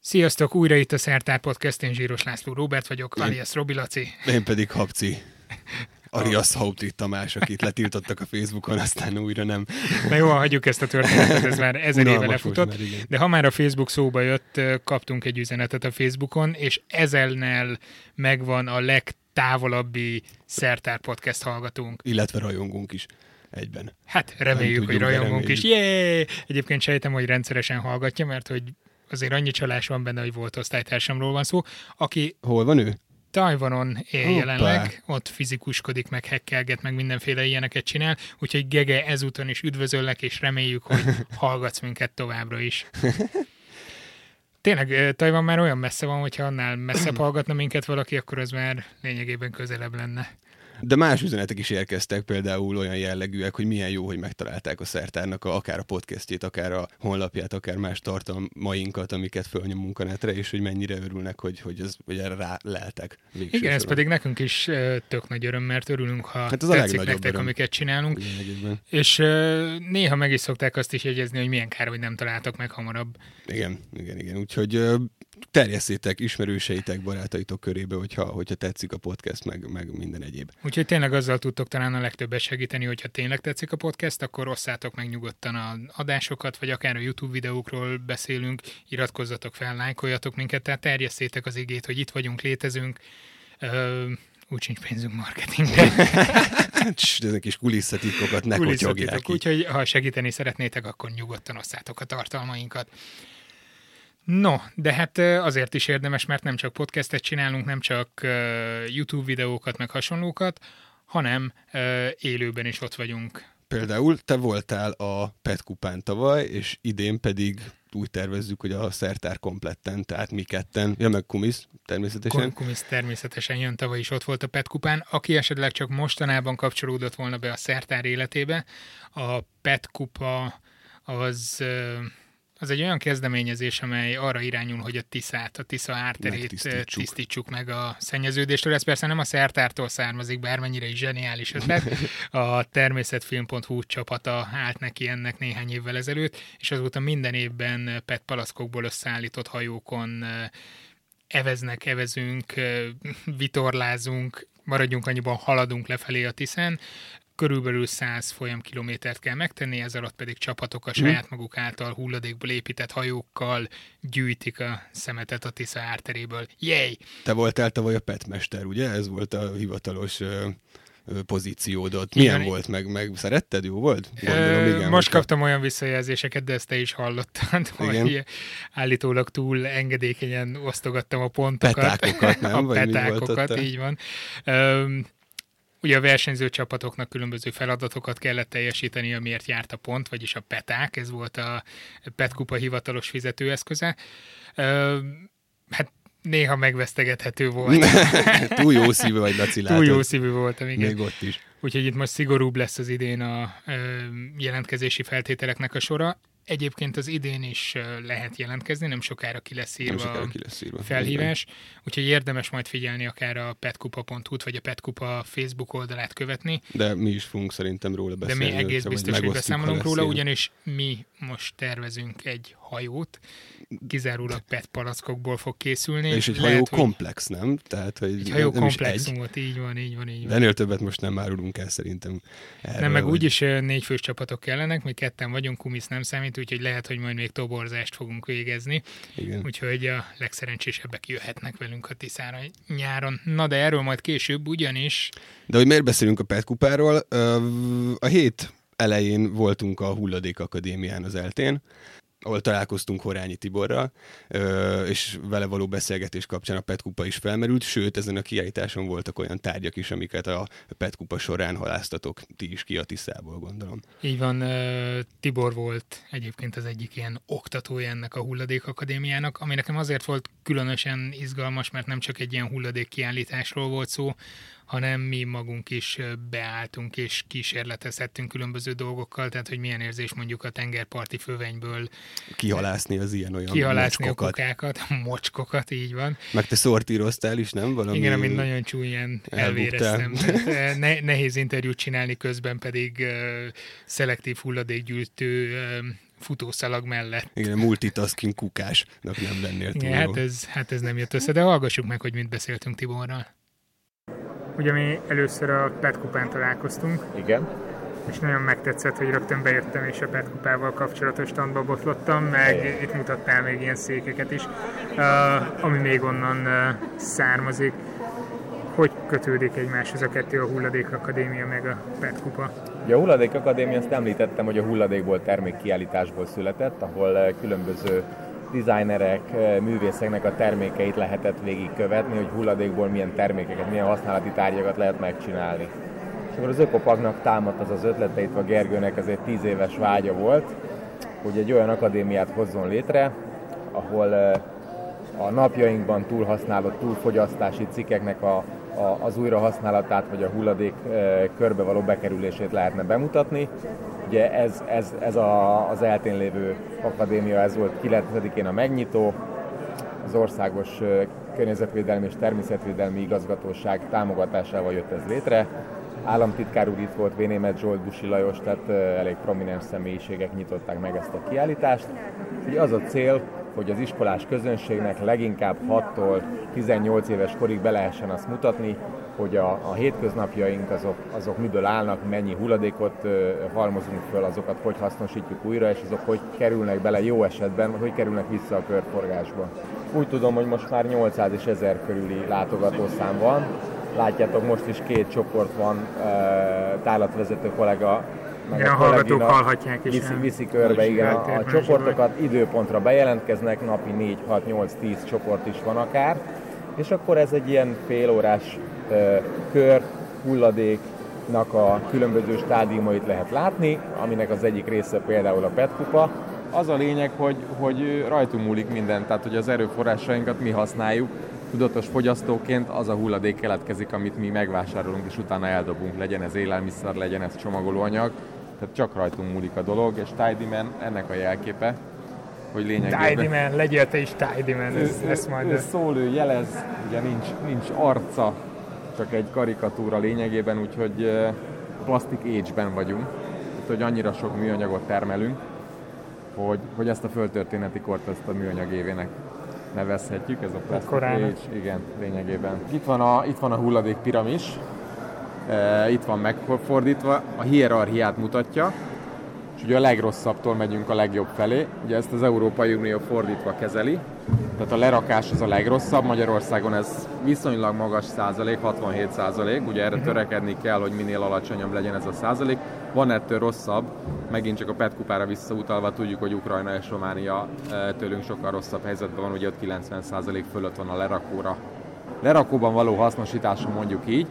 Sziasztok, újra itt a Szertár Podcast, én Zsíros László Róbert vagyok, én, alias Robi Laci. Én pedig Habci. Arias Haupti Tamás, akit letiltottak a Facebookon, aztán újra nem. Na jó, hagyjuk ezt a történetet, ez már ezer éve lefutott. Már, de ha már a Facebook szóba jött, kaptunk egy üzenetet a Facebookon, és ezennel megvan a legtávolabbi Szertár Podcast hallgatónk. Illetve rajongunk is egyben. Hát reméljük, hogy rajongunk is. Jé! Egyébként sejtem, hogy rendszeresen hallgatja, mert hogy azért annyi csalás van benne, hogy volt osztálytársamról van szó, aki... Hol van ő? Tajvanon él Hoppá. jelenleg, ott fizikuskodik, meg hekkelget, meg mindenféle ilyeneket csinál, úgyhogy Gege ezúton is üdvözöllek, és reméljük, hogy hallgatsz minket továbbra is. Tényleg, Tajvan már olyan messze van, hogyha annál messzebb hallgatna minket valaki, akkor az már lényegében közelebb lenne. De más üzenetek is érkeztek, például olyan jellegűek, hogy milyen jó, hogy megtalálták a szertárnak a, akár a podcastjét, akár a honlapját, akár más tartalmainkat, amiket fölnyomunk a netre, és hogy mennyire örülnek, hogy, hogy, ez, hogy erre rá leltek. Igen, soron. ez pedig nekünk is tök nagy öröm, mert örülünk, ha hát az tetszik nektek, öröm. amiket csinálunk. Igen, és néha meg is szokták azt is jegyezni, hogy milyen kár, hogy nem találtak meg hamarabb. Igen, igen, igen. Úgyhogy terjesszétek ismerőseitek, barátaitok körébe, hogyha, hogyha tetszik a podcast, meg, meg minden egyéb. Úgyhogy tényleg azzal tudtok talán a legtöbbet segíteni, hogyha tényleg tetszik a podcast, akkor osszátok meg nyugodtan a adásokat, vagy akár a YouTube videókról beszélünk, iratkozzatok fel, lájkoljatok minket, tehát terjesszétek az igét, hogy itt vagyunk, létezünk. Ö, úgy sincs pénzünk marketingre. Ezek is kulisszatitkokat ne kotyogják Úgyhogy ha segíteni szeretnétek, akkor nyugodtan osszátok a tartalmainkat. No, de hát azért is érdemes, mert nem csak podcastet csinálunk, nem csak YouTube videókat, meg hasonlókat, hanem élőben is ott vagyunk. Például te voltál a PET kupán tavaly, és idén pedig úgy tervezzük, hogy a szertár kompletten, tehát mi ketten, ja meg Kumis természetesen. Kumis természetesen jön, tavaly is ott volt a PET kupán. Aki esetleg csak mostanában kapcsolódott volna be a szertár életébe, a PET kupa az az egy olyan kezdeményezés, amely arra irányul, hogy a Tiszát, a Tisza árterét tisztítsuk meg a szennyeződéstől. Ez persze nem a szertártól származik, bármennyire is zseniális ötlet. A természetfilm.hu csapata állt neki ennek néhány évvel ezelőtt, és azóta minden évben PET palackokból összeállított hajókon eveznek, evezünk, vitorlázunk, maradjunk annyiban, haladunk lefelé a Tiszen, körülbelül 100 folyamkilométert kell megtenni, ez alatt pedig csapatok a saját mhm. maguk által hulladékból épített hajókkal gyűjtik a szemetet a Tisza árteréből. Jej! Te voltál tavaly a petmester, ugye? Ez volt a hivatalos pozíciódot. Milyen igen. volt meg, meg szeretted? Jó volt? Gondolom, igen, Most kaptam olyan visszajelzéseket, de ezt te is hallottad, igen. hogy állítólag túl engedékenyen osztogattam a pontokat. Petákokat, nem? a Vagy petákokat, így van. Ugye a versenyző csapatoknak különböző feladatokat kellett teljesíteni, amiért járt a pont, vagyis a peták, ez volt a petkupa hivatalos fizetőeszköze. Hát néha megvesztegethető volt. Túl jó szívű vagy, Laci, Túl jó szívű voltam, igen. Még ott is. Úgyhogy itt most szigorúbb lesz az idén a jelentkezési feltételeknek a sora. Egyébként az idén is lehet jelentkezni, nem sokára ki lesz írva, sokára ki lesz írva. felhívás, úgyhogy érdemes majd figyelni akár a petkupa.hu-t, vagy a Petkupa Facebook oldalát követni. De mi is fogunk szerintem róla beszélni. De mi egész biztos, hogy beszámolunk róla, ugyanis mi most tervezünk egy hajót, kizárólag PET palackokból fog készülni. És egy hajó hogy... komplex, nem? Tehát, hogy egy hajó nem komplexumot, így van, így van, így van. De ennél többet most nem árulunk el szerintem. Erről, nem, meg vagy... úgyis négy fős csapatok kellenek, mi ketten vagyunk, kumisz nem számít, úgyhogy lehet, hogy majd még toborzást fogunk végezni. Igen. Úgyhogy a legszerencsésebbek jöhetnek velünk a Tiszára nyáron. Na de erről majd később ugyanis. De hogy miért beszélünk a PET kupáról? A hét elején voltunk a Hulladék Akadémián az eltén, ahol találkoztunk Horányi Tiborral, és vele való beszélgetés kapcsán a Petkupa is felmerült, sőt, ezen a kiállításon voltak olyan tárgyak is, amiket a Petkupa során haláztatok ti is ki a Tiszából, gondolom. Így van, Tibor volt egyébként az egyik ilyen oktatója ennek a Hulladék Akadémiának, ami nekem azért volt különösen izgalmas, mert nem csak egy ilyen hulladék kiállításról volt szó, hanem mi magunk is beálltunk és kísérletezhettünk különböző dolgokkal, tehát hogy milyen érzés mondjuk a tengerparti fővenyből kihalászni az ilyen-olyan kihalászni mocskokat. a kokákat, mocskokat, így van. Meg te szortíroztál is, nem? Valami Igen, amit nagyon csúnyán elvéreztem. ne, nehéz interjút csinálni, közben pedig uh, szelektív hulladékgyűjtő uh, futószalag mellett. Igen, multitasking kukásnak nem lennél túl Igen, hát ez, hát ez nem jött össze, de hallgassuk meg, hogy mit beszéltünk Tiborral. Ugye mi először a Pet Kupán találkoztunk. Igen. És nagyon megtetszett, hogy rögtön bejöttem és a Pet Kupával kapcsolatos standba botlottam, meg Igen. itt mutattál még ilyen székeket is, uh, ami még onnan uh, származik. Hogy kötődik egymáshoz a kettő, a Hulladék Akadémia meg a Pet Kupa? Ja, a Hulladék Akadémia, azt említettem, hogy a hulladékból termékkiállításból született, ahol különböző designerek, művészeknek a termékeit lehetett végigkövetni, hogy hulladékból milyen termékeket, milyen használati tárgyakat lehet megcsinálni. És akkor az Ökopagnak támadt az az ötlete, itt a Gergőnek ez egy tíz éves vágya volt, hogy egy olyan akadémiát hozzon létre, ahol a napjainkban túlhasználott, túlfogyasztási cikkeknek a, a, az újrahasználatát vagy a hulladék körbe való bekerülését lehetne bemutatni, Ugye ez, ez, ez a, az eltén lévő akadémia, ez volt 9-én a megnyitó, az országos környezetvédelmi és természetvédelmi igazgatóság támogatásával jött ez létre. Államtitkár úr itt volt, Vénémet Zsolt, Busi Lajos, tehát elég prominens személyiségek nyitották meg ezt a kiállítást. Ugye az a cél, hogy az iskolás közönségnek leginkább 6-tól 18 éves korig be lehessen azt mutatni, hogy a, a hétköznapjaink azok, azok miből állnak, mennyi hulladékot ö, halmozunk föl, azokat hogy hasznosítjuk újra, és azok hogy kerülnek bele jó esetben, hogy kerülnek vissza a körforgásba. Úgy tudom, hogy most már 800 és 1000 körüli látogatószám van. Látjátok, most is két csoport van, ö, tárlatvezető kollega meg igen, a, a hallgatók hallhatják is. Viszi, viszi körbe, igen, a, a csoportokat vagy. időpontra bejelentkeznek, napi 4, 6, 8, 10 csoport is van akár, és akkor ez egy ilyen félórás kör, hulladéknak a különböző stádiumait lehet látni, aminek az egyik része például a PET kupa. Az a lényeg, hogy, hogy rajtunk múlik minden, tehát hogy az erőforrásainkat mi használjuk, tudatos fogyasztóként az a hulladék keletkezik, amit mi megvásárolunk, és utána eldobunk, legyen ez élelmiszer, legyen ez csomagolóanyag, tehát csak rajtunk múlik a dolog, és Tidy Man ennek a jelképe, hogy lényegében... Tidy Man, legyél te is Tidy Man, ez, ez majd... Ő szól, ő jelez, ugye nincs, nincs arca, csak egy karikatúra lényegében, úgyhogy plastic age-ben vagyunk, tehát hogy annyira sok műanyagot termelünk, hogy, hogy ezt a földtörténeti kort ezt a műanyag évének nevezhetjük, ez a plastic age, igen, lényegében. Itt van a, itt van a hulladék piramis, itt van megfordítva, a hierarchiát mutatja, és ugye a legrosszabbtól megyünk a legjobb felé. Ugye ezt az Európai Unió fordítva kezeli, tehát a lerakás az a legrosszabb, Magyarországon ez viszonylag magas százalék, 67 százalék, ugye erre törekedni kell, hogy minél alacsonyabb legyen ez a százalék. Van ettől rosszabb, megint csak a PET kupára visszautalva tudjuk, hogy Ukrajna és Románia eh, tőlünk sokkal rosszabb helyzetben van, ugye 90 százalék fölött van a lerakóra. Lerakóban való hasznosítása mondjuk így,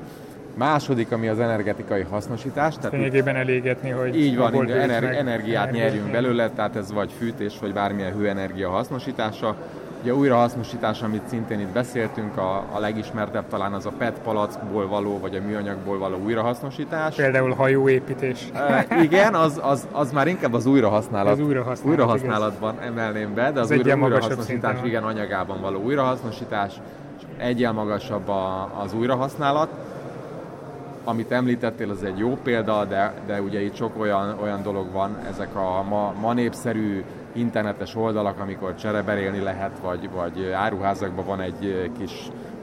Második, ami az energetikai hasznosítás. Tehát lényegében elégetni, hogy így van, ener- energiát energiát nyerjünk belőle, tehát ez vagy fűtés, vagy bármilyen hőenergia hasznosítása. Ugye újrahasznosítás, amit szintén itt beszéltünk, a, a legismertebb talán az a PET palackból való, vagy a műanyagból való újrahasznosítás. Például hajóépítés. E, igen, az, az, az már inkább az újrahasználat. Az újrahasználat újrahasználatban igaz. emelném be, de az, az újra, újrahasznosítás, igen, anyagában való újrahasznosítás, és egyen magasabb a, az újrahasználat. Amit említettél, az egy jó példa, de, de ugye itt sok olyan, olyan dolog van, ezek a ma, ma népszerű internetes oldalak, amikor csereberélni lehet, vagy, vagy áruházakban van egy kis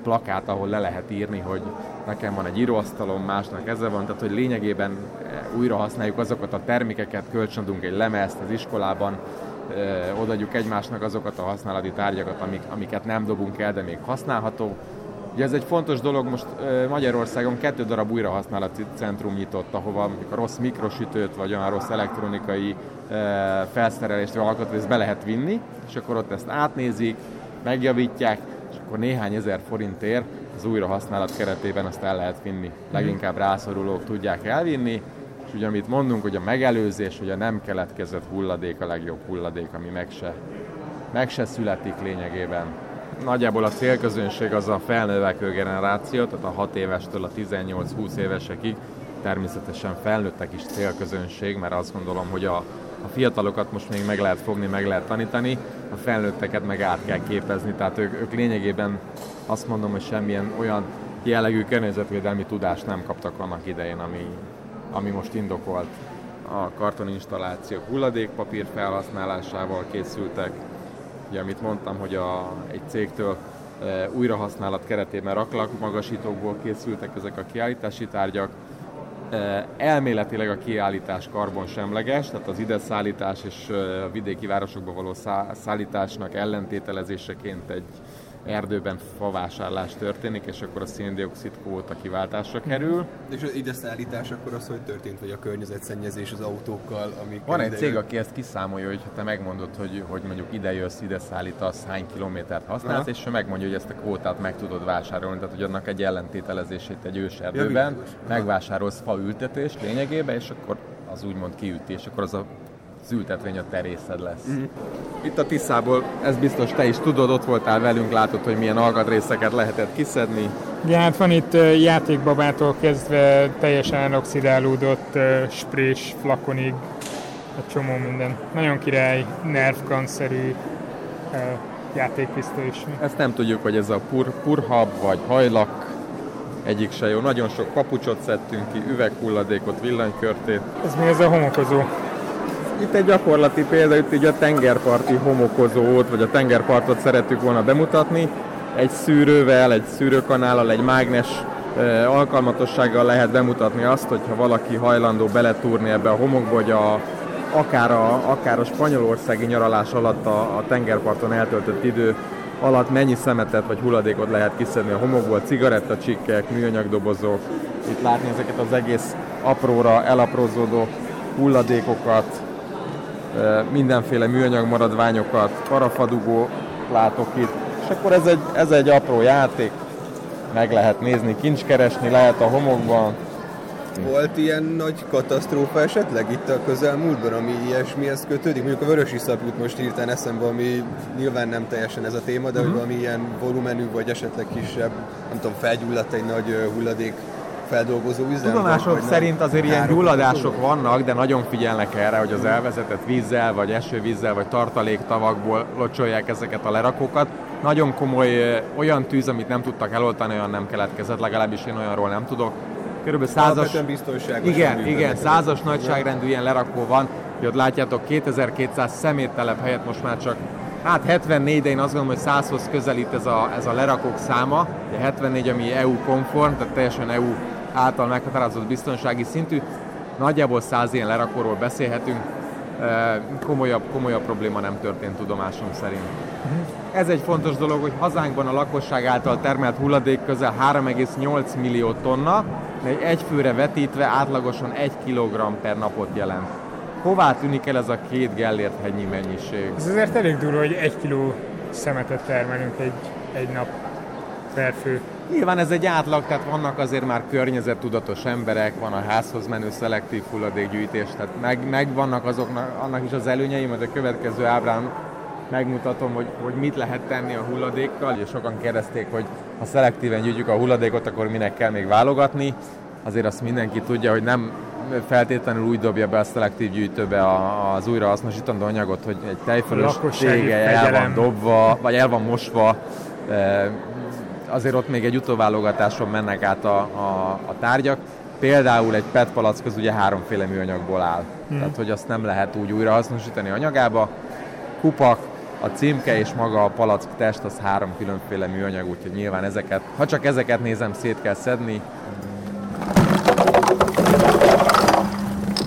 plakát, ahol le lehet írni, hogy nekem van egy íróasztalom, másnak ezzel van, tehát hogy lényegében újra használjuk azokat a termékeket, kölcsönadunk egy lemezt az iskolában, odaadjuk egymásnak azokat a használati tárgyakat, amik, amiket nem dobunk el, de még használható. Ugye ez egy fontos dolog, most Magyarországon kettő darab újrahasználati centrum nyitott, ahova a rossz mikrosütőt, vagy olyan rossz elektronikai felszerelést, vagy alkatrészt be lehet vinni, és akkor ott ezt átnézik, megjavítják, és akkor néhány ezer forintért az újrahasználat keretében azt el lehet vinni. Leginkább rászorulók tudják elvinni, és ugye amit mondunk, hogy a megelőzés, hogy a nem keletkezett hulladék a legjobb hulladék, ami meg se, meg se születik lényegében. Nagyjából a célközönség az a felnövekvő generáció, tehát a 6 évestől a 18-20 évesekig, természetesen felnőttek is célközönség, mert azt gondolom, hogy a a fiatalokat most még meg lehet fogni, meg lehet tanítani, a felnőtteket meg át kell képezni, tehát ők, ők lényegében azt mondom, hogy semmilyen olyan jellegű környezetvédelmi tudást nem kaptak annak idején, ami, ami most indokolt a kartoninstallációk hulladékpapír felhasználásával készültek. Ugye, amit mondtam, hogy a, egy cégtől e, újrahasználat keretében raklak magasítókból készültek ezek a kiállítási tárgyak. E, elméletileg a kiállítás karbonsemleges, tehát az ide szállítás és a vidéki városokba való szállításnak ellentételezéseként egy erdőben favásárlás történik, és akkor a széndiokszid kvóta kiváltásra kerül. És az ide szállítás akkor az, hogy történt, vagy a környezetszennyezés az autókkal, amik... Van egy cég, aki ezt kiszámolja, hogy ha te megmondod, hogy, hogy mondjuk ide jössz, ide szállítasz, hány kilométert használsz, Aha. és ő megmondja, hogy ezt a kvótát meg tudod vásárolni, tehát hogy annak egy ellentételezését egy őserdőben, ja, megvásárolsz fa ültetést lényegében, és akkor az úgymond kiüti, és akkor az a az ültetvény a terészed lesz. Mm. Itt a Tiszából, ez biztos te is tudod, ott voltál velünk, látod, hogy milyen alkatrészeket lehetett kiszedni. Ja, hát van itt játékbabától kezdve teljesen anoxidálódott sprés flakonig, egy csomó minden. Nagyon király, nervkanszerű játékpisztoly is. Ezt nem tudjuk, hogy ez a pur, purhab vagy hajlak, egyik se jó. Nagyon sok papucsot szedtünk ki, üveghulladékot, villanykörtét. Ez mi ez a homokozó? Itt egy gyakorlati példa, itt így a tengerparti homokozót, vagy a tengerpartot szerettük volna bemutatni. Egy szűrővel, egy szűrőkanállal, egy mágnes alkalmatossággal lehet bemutatni azt, hogyha valaki hajlandó beletúrni ebbe a homokba, hogy a, akár, a, akár a spanyolországi nyaralás alatt a, a tengerparton eltöltött idő alatt mennyi szemetet vagy hulladékot lehet kiszedni a homokból, cigarettacsikkek, műanyagdobozok, itt látni ezeket az egész apróra elaprózódó hulladékokat, mindenféle műanyag maradványokat, parafadugó látok itt, és akkor ez egy, ez egy apró játék, meg lehet nézni, kincs keresni lehet a homokban. Volt ilyen nagy katasztrófa esetleg itt a közelmúltban, ami ilyesmihez kötődik? Mondjuk a vörös jut most írtán eszembe, ami nyilván nem teljesen ez a téma, de uh-huh. hogy valami ilyen volumenű, vagy esetleg kisebb, nem tudom, felgyulladt egy nagy hulladék feldolgozó üzem? Tudomások szerint azért ilyen gyulladások vannak, de nagyon figyelnek erre, hogy az elvezetett vízzel, vagy esővízzel, vagy tartaléktavakból locsolják ezeket a lerakókat. Nagyon komoly olyan tűz, amit nem tudtak eloltani, olyan nem keletkezett, legalábbis én olyanról nem tudok. Körülbelül százas... Igen, igen, százas nagyságrendű ilyen lerakó van, hogy ott látjátok 2200 szeméttelep helyett most már csak Hát 74, de én azt gondolom, hogy 100-hoz közelít ez a, ez a lerakók száma. De 74, ami EU-konform, tehát teljesen EU által meghatározott biztonsági szintű. Nagyjából 100 ilyen lerakóról beszélhetünk. Komolyabb, komolyabb probléma nem történt tudomásom szerint. Ez egy fontos dolog, hogy hazánkban a lakosság által termelt hulladék közel 3,8 millió tonna, de egy főre vetítve átlagosan 1 kg per napot jelent hová tűnik el ez a két Gellért hegynyi mennyiség? Ez azért elég durva, hogy egy kiló szemetet termelünk egy, egy nap per fő. Nyilván ez egy átlag, tehát vannak azért már környezettudatos emberek, van a házhoz menő szelektív hulladékgyűjtés, tehát meg, meg vannak azoknak, annak is az előnyei, mert a következő ábrán megmutatom, hogy, hogy mit lehet tenni a hulladékkal. És sokan kérdezték, hogy ha szelektíven gyűjtjük a hulladékot, akkor minek kell még válogatni. Azért azt mindenki tudja, hogy nem feltétlenül úgy dobja be a szelektív gyűjtőbe az újrahasznosítandó anyagot, hogy egy tejfölös tége el van dobva, vagy el van mosva, azért ott még egy utóválogatáson mennek át a, a, a tárgyak. Például egy PET palack az ugye háromféle műanyagból áll. Hmm. Tehát, hogy azt nem lehet úgy újrahasznosítani anyagába. Kupak, a címke és maga a palack test az három különféle műanyag, úgyhogy nyilván ezeket, ha csak ezeket nézem, szét kell szedni,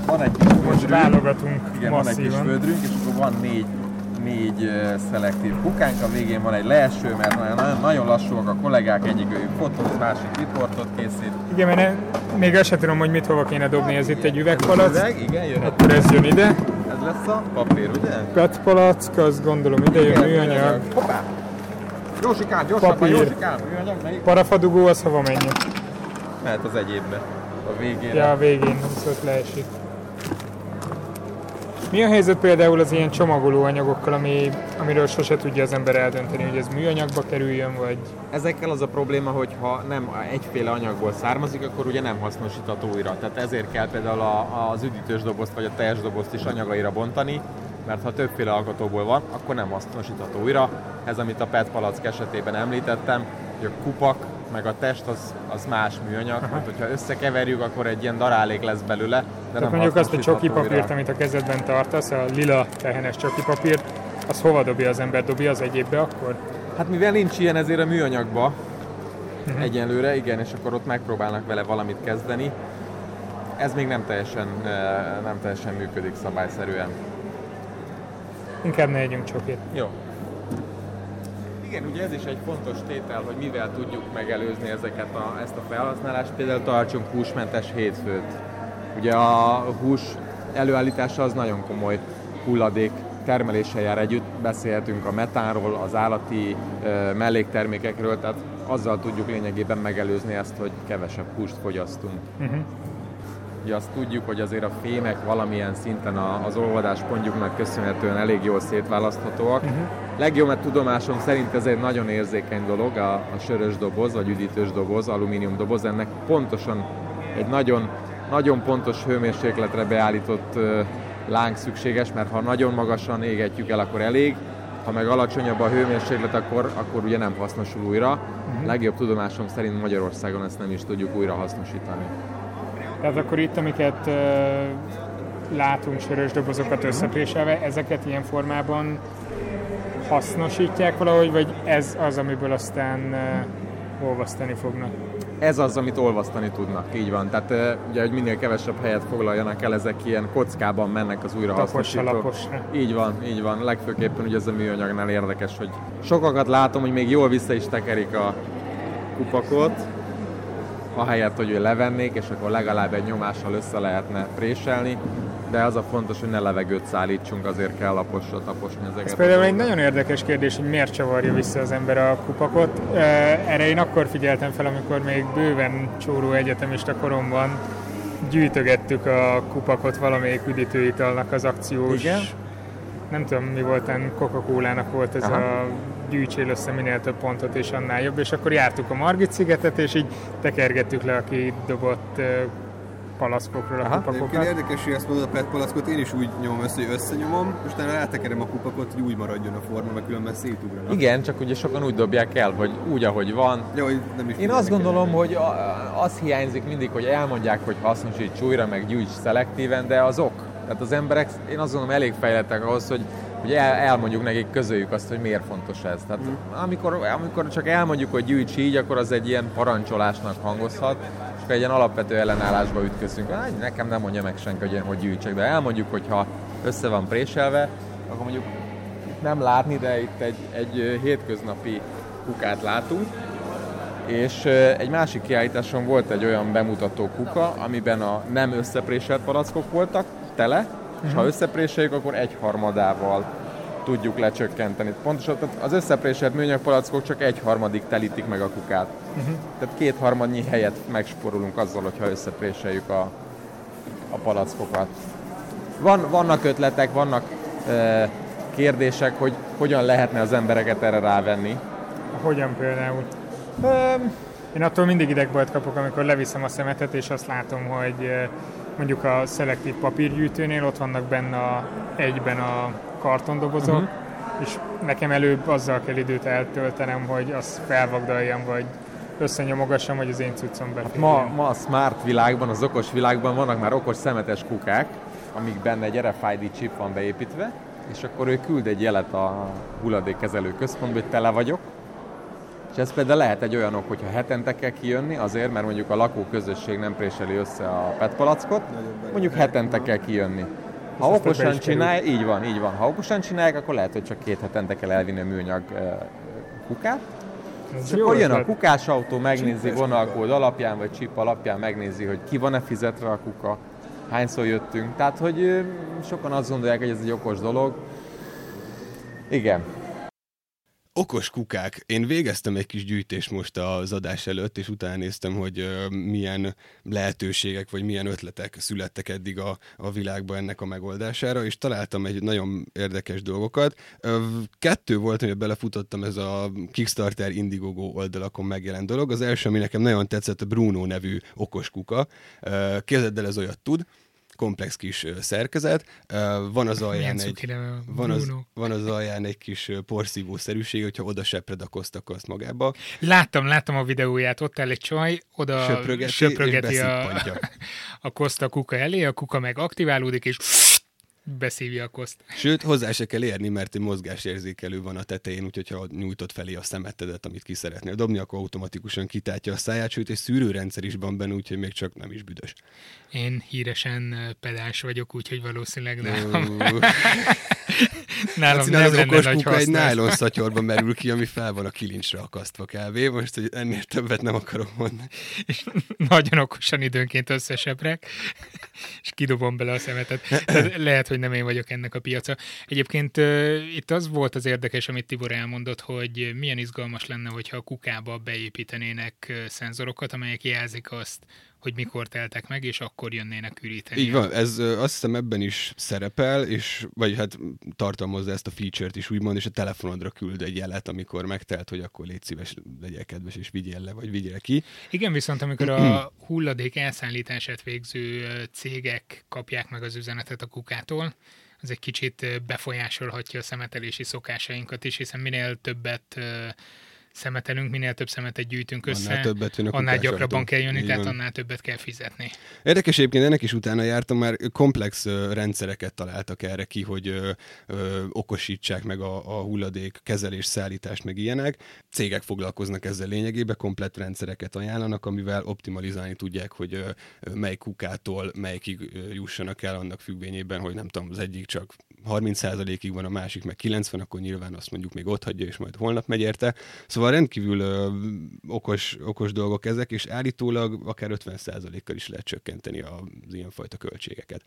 van egy kis Most válogatunk Igen, van egy kis földrünk, és akkor van négy, négy szelektív kukánk, a végén van egy leeső, mert nagyon, nagyon lassúak a kollégák, egyik ő fotóz, másik riportot készít. Igen, mert még azt sem tudom, hogy mit hova kéne dobni, ez itt egy üvegpalack. Üveg, igen, jöhet. Akkor ez jön ide. Ez lesz a papír, ugye? PET palack, azt gondolom ide jön műanyag. Hoppá! Jósikám, gyorsabban, Jósikám, műanyag, melyik? Parafadugó az hova menjen? Mehet az egyébbe, a végén. Ja, a végén, viszont leesik. Mi a helyzet például az ilyen csomagoló anyagokkal, ami, amiről sose tudja az ember eldönteni, hogy ez műanyagba kerüljön, vagy... Ezekkel az a probléma, hogy ha nem egyféle anyagból származik, akkor ugye nem hasznosítható újra. Tehát ezért kell például a, az üdítős dobozt vagy a teljes dobozt is anyagaira bontani, mert ha többféle alkotóból van, akkor nem hasznosítható újra. Ez, amit a PET palack esetében említettem, hogy a kupak meg a test az, az más műanyag, Aha. hogyha összekeverjük, akkor egy ilyen darálék lesz belőle. De nem mondjuk azt a csoki papírt, amit a kezedben tartasz, a lila tehenes csoki papírt, az hova dobja az ember? Dobja az egyébbe akkor? Hát mivel nincs ilyen, ezért a műanyagba uh-huh. egyenlőre, igen, és akkor ott megpróbálnak vele valamit kezdeni. Ez még nem teljesen, nem teljesen működik szabályszerűen. Inkább ne együnk csokit. Jó. Igen, ugye ez is egy fontos tétel, hogy mivel tudjuk megelőzni ezeket a, ezt a felhasználást. Például tartsunk húsmentes hétfőt. Ugye a hús előállítása az nagyon komoly hulladék termeléssel jár együtt. Beszélhetünk a metánról, az állati e, melléktermékekről, tehát azzal tudjuk lényegében megelőzni ezt, hogy kevesebb húst fogyasztunk. Uh-huh. Ugye azt tudjuk, hogy azért a fémek valamilyen szinten az olvadáspontjuknak köszönhetően elég jól szétválaszthatóak. Uh-huh. Legjobb, mert tudomásom szerint ez egy nagyon érzékeny dolog, a, a sörös doboz, vagy üdítős doboz, alumínium doboz, ennek pontosan egy nagyon, nagyon pontos hőmérsékletre beállított uh, láng szükséges, mert ha nagyon magasan égetjük el, akkor elég, ha meg alacsonyabb a hőmérséklet, akkor, akkor ugye nem hasznosul újra. Uh-huh. Legjobb tudomásom szerint Magyarországon ezt nem is tudjuk újra hasznosítani. Tehát akkor itt, amiket látunk sörös dobozokat összepréselve, ezeket ilyen formában hasznosítják valahogy, vagy ez az, amiből aztán olvasztani fognak? Ez az, amit olvasztani tudnak, így van. Tehát ugye, hogy minél kevesebb helyet foglaljanak el, ezek ilyen kockában mennek az újrahasznosító. Így van, így van. Legfőképpen ugye ez a műanyagnál érdekes, hogy sokakat látom, hogy még jól vissza is tekerik a kupakot, ahelyett, hogy ő levennék, és akkor legalább egy nyomással össze lehetne préselni, de az a fontos, hogy ne levegőt szállítsunk, azért kell laposra taposni ezeket. Ez például egy nagyon érdekes kérdés, hogy miért csavarja vissza az ember a kupakot. Erre én akkor figyeltem fel, amikor még bőven csóró egyetemista koromban gyűjtögettük a kupakot valamelyik üdítőitalnak az akciós Igen? Nem tudom mi volt, Coca-Cola-nak volt ez Aha. a gyűjtsél össze minél több pontot, és annál jobb, és akkor jártuk a Margit szigetet, és így tekergettük le, aki dobott palaszkokról a kupakokat. érdekes, hogy ezt mondod a PET palackot, én is úgy nyomom össze, hogy összenyomom, és utána rátekerem a kupakot, hogy úgy maradjon a forma, mert különben szétugranak. Igen, csak ugye sokan úgy dobják el, hogy úgy, ahogy van. Ja, hogy nem is én azt gondolom, hogy az hiányzik mindig, hogy elmondják, hogy hasznosíts újra, meg gyűjts szelektíven, de az ok. Tehát az emberek, én azt gondolom, elég fejlettek ahhoz, hogy hogy el, elmondjuk nekik, közöljük azt, hogy miért fontos ez. Tehát mm. amikor, amikor csak elmondjuk, hogy gyűjts így, akkor az egy ilyen parancsolásnak hangozhat, és akkor egy ilyen alapvető ellenállásba ütközünk. Hát, nekem nem mondja meg senki, hogy, hogy gyűjtsek, de elmondjuk, hogy ha össze van préselve, akkor mondjuk nem látni, de itt egy, egy hétköznapi kukát látunk, és egy másik kiállításon volt egy olyan bemutató kuka, amiben a nem összepréselt palackok voltak, tele, és ha összepréseljük, akkor egy harmadával tudjuk lecsökkenteni. Pontosan az összepréselt műanyag palackok csak egy harmadik telítik meg a kukát. Uh-huh. Tehát két harmadnyi helyet megsporulunk azzal, hogyha összepréseljük a, a palackokat. Van, vannak ötletek, vannak e, kérdések, hogy hogyan lehetne az embereket erre rávenni. Hogyan például? Um, Én attól mindig idegbajt kapok, amikor leviszem a szemetet, és azt látom, hogy mondjuk a szelektív papírgyűjtőnél ott vannak benne a, egyben a kartondobozok, uh-huh. és nekem előbb azzal kell időt eltöltenem, hogy azt felvagdaljam, vagy összenyomogassam, hogy az én cuccom beférjen. Hát ma, ma a smart világban, az okos világban vannak már okos szemetes kukák, amik benne egy RFID chip van beépítve, és akkor ő küld egy jelet a hulladékkezelő központba, hogy tele vagyok, és ez például lehet egy olyan ok, hogyha hetente kell kijönni, azért, mert mondjuk a lakóközösség nem préseli össze a PET palackot, mondjuk hetente kell kijönni. Ha okosan csinálják, így van, így van. Ha okosan csinálják, akkor lehet, hogy csak két hetente kell elvinni a műanyag kukát. És akkor jön a kukás autó, megnézi vonalkód alapján, vagy chip alapján megnézi, hogy ki van-e fizetve a kuka, hányszor jöttünk. Tehát, hogy sokan azt gondolják, hogy ez egy okos dolog. Igen, Okos kukák. Én végeztem egy kis gyűjtést most az adás előtt, és utána néztem, hogy milyen lehetőségek, vagy milyen ötletek születtek eddig a, a világban ennek a megoldására, és találtam egy nagyon érdekes dolgokat. Kettő volt, amiben belefutottam, ez a Kickstarter Indiegogo oldalakon megjelent dolog. Az első, ami nekem nagyon tetszett, a Bruno nevű okos kuka. Képzeld el, ez olyat tud, komplex kis szerkezet. Van az alján egy, van az, van az alján egy kis porszívószerűség, hogyha oda sepred a koszt, akkor azt magába. Láttam, láttam a videóját, ott áll egy csaj, oda söprögeti, söprögeti a, a koszt a kuka elé, a kuka meg aktiválódik, és beszívja a koszt. Sőt, hozzá se kell érni, mert egy mozgásérzékelő van a tetején, úgyhogy ha nyújtott felé a szemetedet, amit ki szeretnél dobni, akkor automatikusan kitátja a száját, sőt, egy szűrőrendszer is van benne, úgyhogy még csak nem is büdös. Én híresen pedás vagyok, úgyhogy valószínűleg nem. Nálam hát, nem az okos kuka egy nylon szatyorba merül ki, ami fel van a kilincsre akasztva kávé. Most, hogy ennél többet nem akarok mondani. És nagyon okosan időnként összeseprek, és kidobom bele a szemetet. Tehát lehet, hogy nem én vagyok ennek a piaca. Egyébként itt az volt az érdekes, amit Tibor elmondott, hogy milyen izgalmas lenne, hogyha a kukába beépítenének szenzorokat, amelyek jelzik azt, hogy mikor teltek meg, és akkor jönnének üríteni. Így van, ez azt hiszem ebben is szerepel, és vagy hát tartalmazza ezt a feature-t is úgymond, és a telefonodra küld egy jelet, amikor megtelt, hogy akkor légy szíves, legyél kedves, és vigyél le, vagy vigyél ki. Igen, viszont amikor a hulladék elszállítását végző cégek kapják meg az üzenetet a kukától, az egy kicsit befolyásolhatja a szemetelési szokásainkat is, hiszen minél többet szemetelünk, minél több szemetet gyűjtünk össze, annál, többet annál gyakrabban kell jönni, tehát annál többet kell fizetni. Érdekes egyébként, ennek is utána jártam, már komplex rendszereket találtak erre ki, hogy uh, uh, okosítsák meg a, a hulladék kezelés, szállítást, meg ilyenek. Cégek foglalkoznak ezzel lényegében, komplett rendszereket ajánlanak, amivel optimalizálni tudják, hogy uh, mely kukától melyikig jussanak el annak függvényében, hogy nem tudom, az egyik csak 30%-ig van, a másik meg 90, akkor nyilván azt mondjuk még ott hagyja, és majd holnap megy érte. Szóval rendkívül ö, okos, okos dolgok ezek, és állítólag akár 50%-kal is lehet csökkenteni az ilyenfajta költségeket.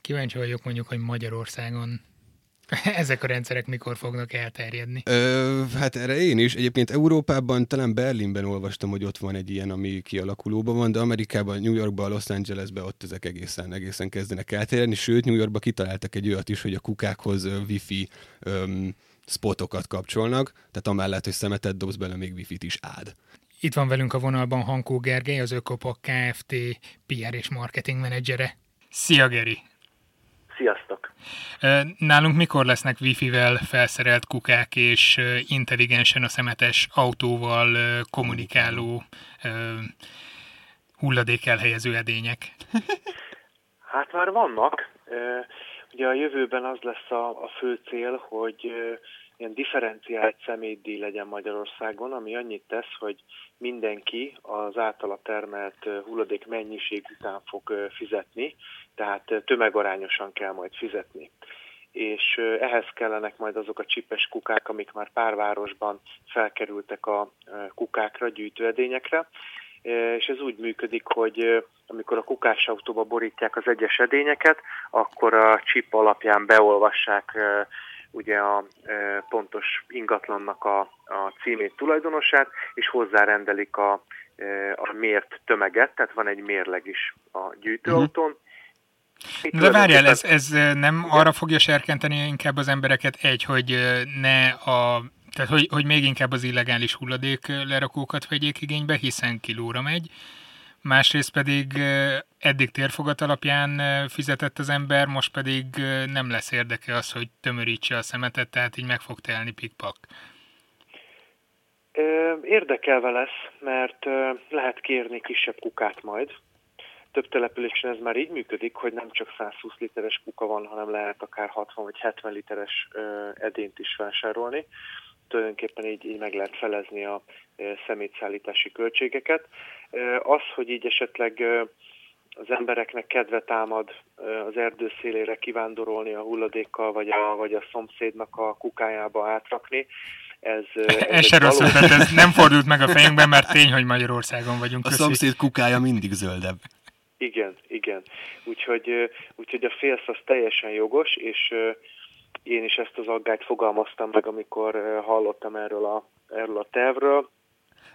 Kíváncsi vagyok mondjuk, hogy Magyarországon ezek a rendszerek mikor fognak elterjedni? Ö, hát erre én is. Egyébként Európában, talán Berlinben olvastam, hogy ott van egy ilyen, ami kialakulóban van, de Amerikában, New Yorkban, Los Angelesben ott ezek egészen, egészen kezdenek elterjedni. Sőt, New Yorkban kitaláltak egy olyat is, hogy a kukákhoz wifi öm, spotokat kapcsolnak, tehát amellett, hogy szemetet dobsz bele, még wifi-t is ád. Itt van velünk a vonalban Hankó Gergely, az Ökopak Kft. PR és marketing menedzsere. Szia Geri! Sziasztok! Nálunk mikor lesznek wifi-vel felszerelt kukák és intelligensen a szemetes autóval kommunikáló hulladék elhelyező edények? Hát már vannak. Ugye a jövőben az lesz a, a fő cél, hogy ilyen differenciált szemétdíj legyen Magyarországon, ami annyit tesz, hogy mindenki az általa termelt hulladék mennyiség után fog fizetni, tehát tömegarányosan kell majd fizetni. És ehhez kellenek majd azok a csipes kukák, amik már pár városban felkerültek a kukákra, gyűjtőedényekre, és ez úgy működik, hogy amikor a kukás autóba borítják az egyes edényeket, akkor a chip alapján beolvassák ugye a pontos ingatlannak a, a címét, tulajdonosát, és hozzárendelik a, a mért tömeget, tehát van egy mérleg is a gyűjtőautón, uh-huh. De várjál, ez, ez nem arra fogja serkenteni inkább az embereket egy, hogy ne a tehát, hogy, hogy még inkább az illegális hulladék lerakókat vegyék igénybe, hiszen kilóra megy. Másrészt pedig eddig térfogat alapján fizetett az ember, most pedig nem lesz érdeke az, hogy tömörítse a szemetet, tehát így meg fog telni pikpak. Érdekelve lesz, mert lehet kérni kisebb kukát majd, több településen ez már így működik, hogy nem csak 120 literes kuka van, hanem lehet akár 60 vagy 70 literes edényt is vásárolni. Tulajdonképpen így, így meg lehet felezni a szemétszállítási költségeket. Az, hogy így esetleg az embereknek kedve támad az erdő szélére kivándorolni a hulladékkal, vagy a, vagy a szomszédnak a kukájába átrakni, ez, ez, ez se rossz ez nem fordult meg a fejünkben, mert tény, hogy Magyarországon vagyunk. A szomszéd kukája mindig zöldebb. Igen, igen. Úgyhogy, úgyhogy a félsz az teljesen jogos, és én is ezt az aggályt fogalmaztam meg, amikor hallottam erről a, erről a tervről.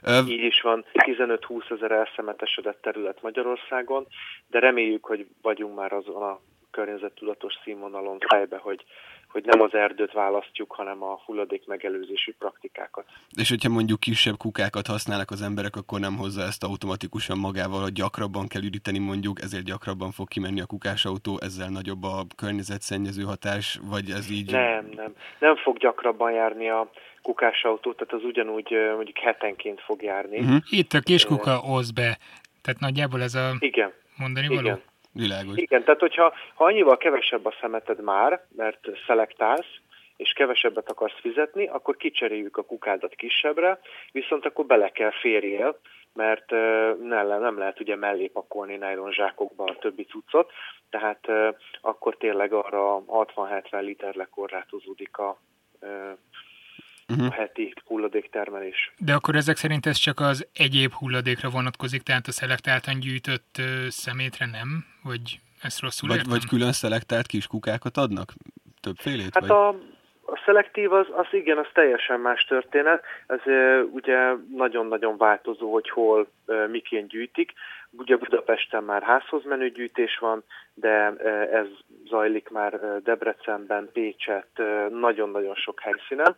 Ö... Így is van 15-20 ezer elszemetesedett terület Magyarországon, de reméljük, hogy vagyunk már azon a környezettudatos színvonalon fejbe, hogy, hogy nem az erdőt választjuk, hanem a hulladék megelőzési praktikákat. És hogyha mondjuk kisebb kukákat használnak az emberek, akkor nem hozza ezt automatikusan magával, hogy gyakrabban kell üdíteni mondjuk, ezért gyakrabban fog kimenni a kukásautó, ezzel nagyobb a környezetszennyező hatás, vagy ez így? Nem, nem. Nem fog gyakrabban járni a kukásautó, tehát az ugyanúgy mondjuk hetenként fog járni. Uh-huh. Itt a kiskuka hoz be, tehát nagyjából ez a Igen. mondani való? Igen. Világos. Igen, tehát hogyha ha annyival kevesebb a szemeted már, mert szelektálsz, és kevesebbet akarsz fizetni, akkor kicseréljük a kukádat kisebbre, viszont akkor bele kell férjél, mert nem, nem lehet ugye mellé pakolni zsákokba a többi cuccot, tehát akkor tényleg arra 60-70 literre korlátozódik a uh-huh. a heti hulladéktermelés. De akkor ezek szerint ez csak az egyéb hulladékra vonatkozik, tehát a szelektáltan gyűjtött szemétre nem? Vagy ezt rosszul vagy, értem? Vagy külön szelektált kis kukákat adnak? Többfélét? Hát vagy? a, a szelektív az, az igen, az teljesen más történet. Ez e, ugye nagyon-nagyon változó, hogy hol e, miként gyűjtik. Ugye Budapesten már házhoz menő gyűjtés van, de e, ez zajlik már Debrecenben, Pécset, nagyon-nagyon sok helyszínen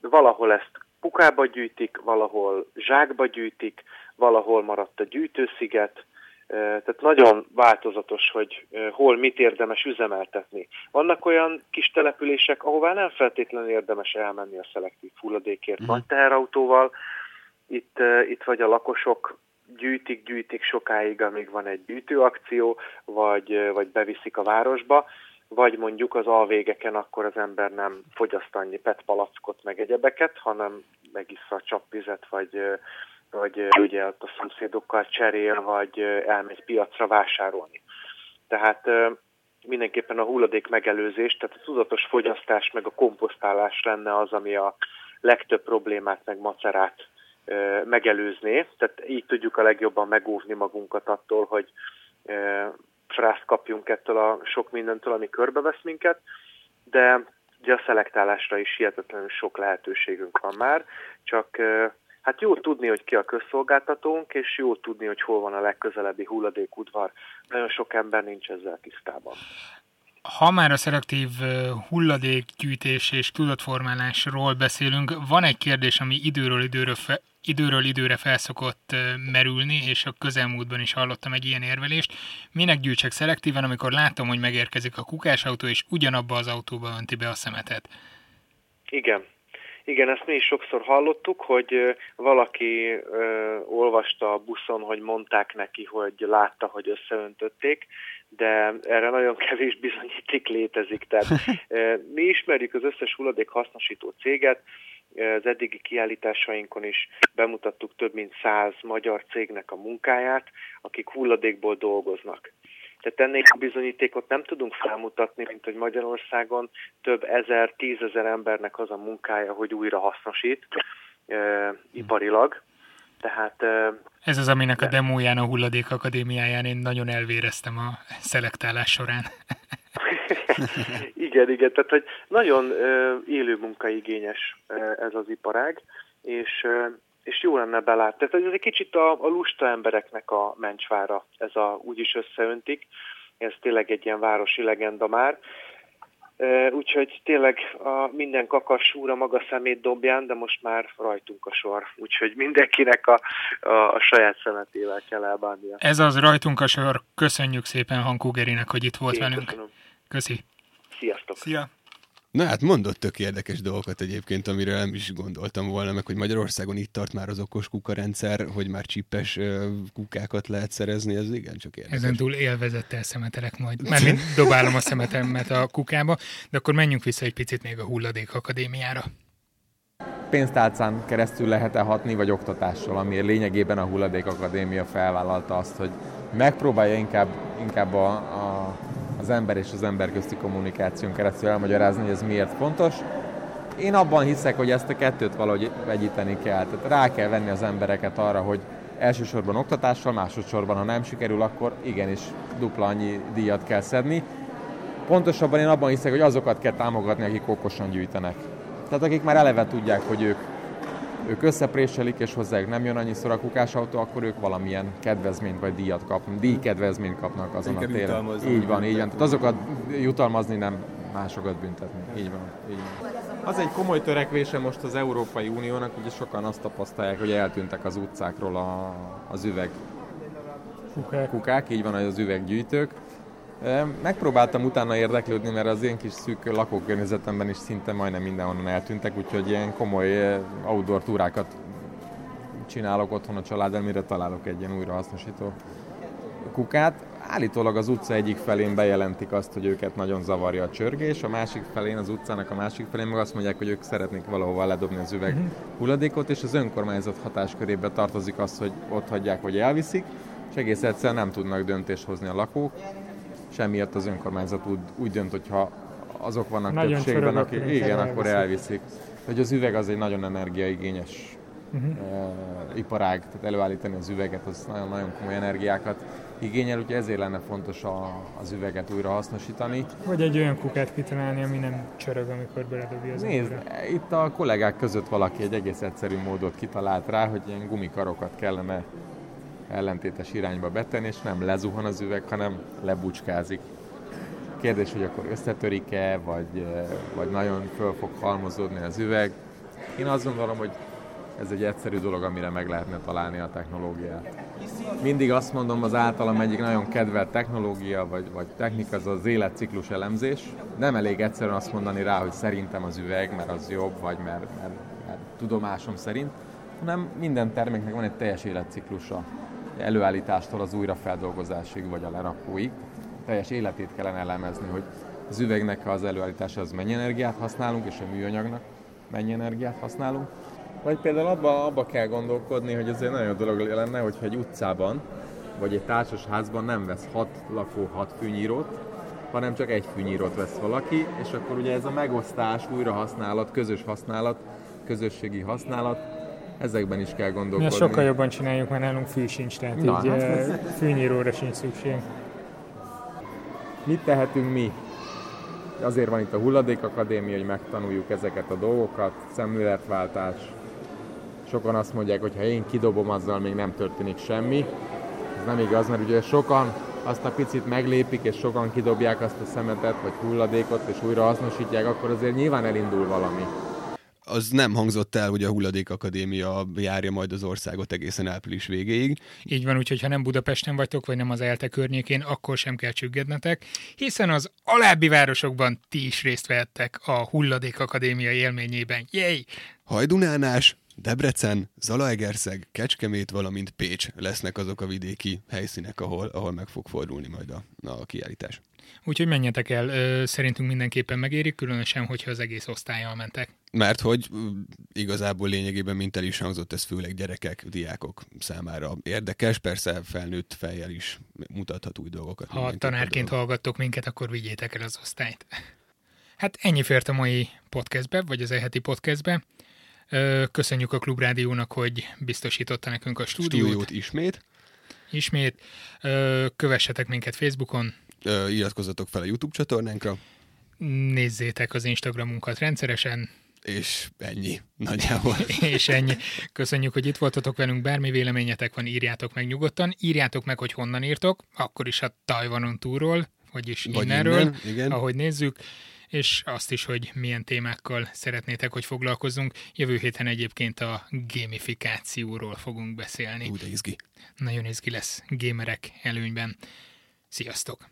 valahol ezt pukába gyűjtik, valahol zsákba gyűjtik, valahol maradt a gyűjtősziget, tehát nagyon változatos, hogy hol mit érdemes üzemeltetni. Vannak olyan kis települések, ahová nem feltétlenül érdemes elmenni a szelektív hulladékért uh-huh. nagy teherautóval. Itt, itt vagy a lakosok gyűjtik, gyűjtik sokáig, amíg van egy gyűjtőakció, vagy, vagy beviszik a városba vagy mondjuk az alvégeken akkor az ember nem fogyaszt annyi PET palackot meg egyebeket, hanem megissza a csapvizet, vagy, vagy ugye a szomszédokkal cserél, vagy elmegy piacra vásárolni. Tehát mindenképpen a hulladék megelőzés, tehát a tudatos fogyasztás meg a komposztálás lenne az, ami a legtöbb problémát meg macerát megelőzné. Tehát így tudjuk a legjobban megóvni magunkat attól, hogy frászt kapjunk ettől a sok mindentől, ami körbevesz minket, de ugye a szelektálásra is hihetetlenül sok lehetőségünk van már, csak hát jó tudni, hogy ki a közszolgáltatónk, és jó tudni, hogy hol van a legközelebbi hulladékudvar. Nagyon sok ember nincs ezzel tisztában. Ha már a szelektív hulladékgyűjtés és tudatformálásról beszélünk, van egy kérdés, ami időről időre, fe, időről időre felszokott merülni, és a közelmúltban is hallottam egy ilyen érvelést. Minek gyűjtsek szelektíven, amikor látom, hogy megérkezik a kukásautó, és ugyanabba az autóba önti be a szemetet? Igen. Igen, ezt mi is sokszor hallottuk, hogy valaki ö, olvasta a buszon, hogy mondták neki, hogy látta, hogy összeöntötték, de erre nagyon kevés bizonyíték létezik. Tehát mi ismerjük az összes hulladék hasznosító céget, az eddigi kiállításainkon is bemutattuk több mint száz magyar cégnek a munkáját, akik hulladékból dolgoznak. Tehát ennél a bizonyítékot nem tudunk felmutatni, mint hogy Magyarországon több ezer, tízezer embernek az a munkája, hogy újra hasznosít e, iparilag. Tehát, Ez az, aminek de... a demóján a Hulladék Akadémiáján én nagyon elvéreztem a szelektálás során. igen, igen, tehát hogy nagyon élő munkaigényes ez az iparág, és, és jó lenne belátni. Tehát ez egy kicsit a, a lusta embereknek a mencsvára, ez a úgyis összeöntik, ez tényleg egy ilyen városi legenda már. Úgyhogy tényleg a minden kakas úra maga szemét dobján, de most már rajtunk a sor. Úgyhogy mindenkinek a, a, a saját szemetével kell elbánnia. Ez az rajtunk a sor. Köszönjük szépen Hankó Gerinek, hogy itt volt Én velünk. Köszönöm. Köszi. Sziasztok. Szia. Na hát mondott tök érdekes dolgokat egyébként, amiről nem is gondoltam volna, meg hogy Magyarországon itt tart már az okos kukarendszer, hogy már csippes kukákat lehet szerezni, ez igen csak érdekes. Ezen túl élvezettel szemetelek majd. Mert dobálom a szemetemet a kukába, de akkor menjünk vissza egy picit még a Hulladék Akadémiára. Pénztálcán keresztül lehet-e hatni, vagy oktatással, ami lényegében a Hulladék Akadémia felvállalta azt, hogy megpróbálja inkább, inkább a, a az ember és az ember közti kommunikáción keresztül elmagyarázni, hogy ez miért fontos. Én abban hiszek, hogy ezt a kettőt valahogy vegyíteni kell. Tehát rá kell venni az embereket arra, hogy elsősorban oktatással, másodszorban, ha nem sikerül, akkor igenis dupla annyi díjat kell szedni. Pontosabban én abban hiszek, hogy azokat kell támogatni, akik okosan gyűjtenek. Tehát akik már eleve tudják, hogy ők ők összepréselik, és hozzájuk nem jön annyiszor a kukásautó, akkor ők valamilyen kedvezményt vagy díjat kapnak, díjkedvezményt kapnak azon Inkább a téren. Így van, így van. Tehát azokat jutalmazni nem másokat büntetni. Így van, így van. Az egy komoly törekvése most az Európai Uniónak, ugye sokan azt tapasztalják, hogy eltűntek az utcákról a, az üveg kukák. kukák, így van, az üveggyűjtők. Megpróbáltam utána érdeklődni, mert az én kis szűk lakókörnyezetemben is szinte majdnem mindenhonnan eltűntek, úgyhogy ilyen komoly outdoor túrákat csinálok otthon a család, mire találok egy ilyen újrahasznosító kukát. Állítólag az utca egyik felén bejelentik azt, hogy őket nagyon zavarja a csörgés, a másik felén, az utcának a másik felén meg azt mondják, hogy ők szeretnék valahova ledobni az üveg mhm. hulladékot, és az önkormányzat hatáskörébe tartozik az, hogy ott hagyják, vagy elviszik, és egész egyszerűen nem tudnak döntést hozni a lakók, semmiatt az önkormányzat úgy, úgy dönt, hogyha azok vannak nagyon többségben, akik igen, akkor elviszik. Hogy az üveg az egy nagyon energiaigényes uh-huh. uh, iparág, tehát előállítani az üveget, az nagyon-nagyon komoly energiákat igényel, úgyhogy ezért lenne fontos a, az üveget újra hasznosítani. Vagy egy olyan kukát kitalálni, ami nem csörög, amikor beledobja az Nézd, emberre. itt a kollégák között valaki egy egész egyszerű módot kitalált rá, hogy ilyen gumikarokat kellene ellentétes irányba betenni, és nem lezuhan az üveg, hanem lebucskázik. Kérdés, hogy akkor összetörik-e, vagy, vagy nagyon föl fog halmozódni az üveg. Én azt gondolom, hogy ez egy egyszerű dolog, amire meg lehetne találni a technológiát. Mindig azt mondom, az általam egyik nagyon kedvelt technológia vagy, vagy technika az az életciklus elemzés. Nem elég egyszerűen azt mondani rá, hogy szerintem az üveg, mert az jobb, vagy mert, mert, mert tudomásom szerint, hanem minden terméknek van egy teljes életciklusa. Előállítástól az újrafeldolgozásig, vagy a lerakóig. Teljes életét kellene elemezni, hogy az üvegnek az előállítása az mennyi energiát használunk, és a műanyagnak mennyi energiát használunk vagy például abba, abba kell gondolkodni, hogy egy nagyon dolog lenne, hogyha egy utcában, vagy egy társas házban nem vesz hat lakó hat fűnyírót, hanem csak egy fűnyírót vesz valaki, és akkor ugye ez a megosztás, újrahasználat, közös használat, közösségi használat, ezekben is kell gondolkodni. Mi sokkal jobban csináljuk, mert nálunk fű sincs, tehát Na, így hát ez... fűnyíróra sincs szükség. Mit tehetünk mi? Azért van itt a Hulladék Akadémia, hogy megtanuljuk ezeket a dolgokat, szemléletváltás, sokan azt mondják, hogy ha én kidobom, azzal még nem történik semmi. Ez nem igaz, mert ugye sokan azt a picit meglépik, és sokan kidobják azt a szemetet, vagy hulladékot, és újra hasznosítják, akkor azért nyilván elindul valami. Az nem hangzott el, hogy a Hulladék Akadémia járja majd az országot egészen április végéig. Így van, úgyhogy ha nem Budapesten vagytok, vagy nem az ELTE környékén, akkor sem kell csüggednetek, hiszen az alábbi városokban ti is részt vehettek a Hulladék Akadémia élményében. Jéj! Hajdunánás, Debrecen, Zalaegerszeg, Kecskemét, valamint Pécs lesznek azok a vidéki helyszínek, ahol, ahol meg fog fordulni majd a, a kiállítás. Úgyhogy menjetek el, szerintünk mindenképpen megérik, különösen, hogyha az egész osztályjal mentek. Mert hogy igazából lényegében, mint el is hangzott, ez főleg gyerekek, diákok számára érdekes, persze felnőtt fejjel is mutathat új dolgokat. Ha tanárként hallgattok minket, akkor vigyétek el az osztályt. Hát ennyi fért a mai podcastbe, vagy az eheti podcastbe. Köszönjük a Klubrádiónak, hogy biztosította nekünk a stúdiót. Stúdiót ismét. Ismét. Kövessetek minket Facebookon. Iratkozzatok fel a YouTube csatornánkra. Nézzétek az Instagramunkat rendszeresen. És ennyi, nagyjából. és ennyi. Köszönjük, hogy itt voltatok velünk, bármi véleményetek van, írjátok meg nyugodtan. Írjátok meg, hogy honnan írtok, akkor is a Tajvanon túlról, vagyis Vagy innenről, innen, igen. ahogy nézzük és azt is, hogy milyen témákkal szeretnétek, hogy foglalkozzunk. Jövő héten egyébként a gamifikációról fogunk beszélni. Úgy izgi. Nagyon izgi lesz gamerek előnyben. Sziasztok!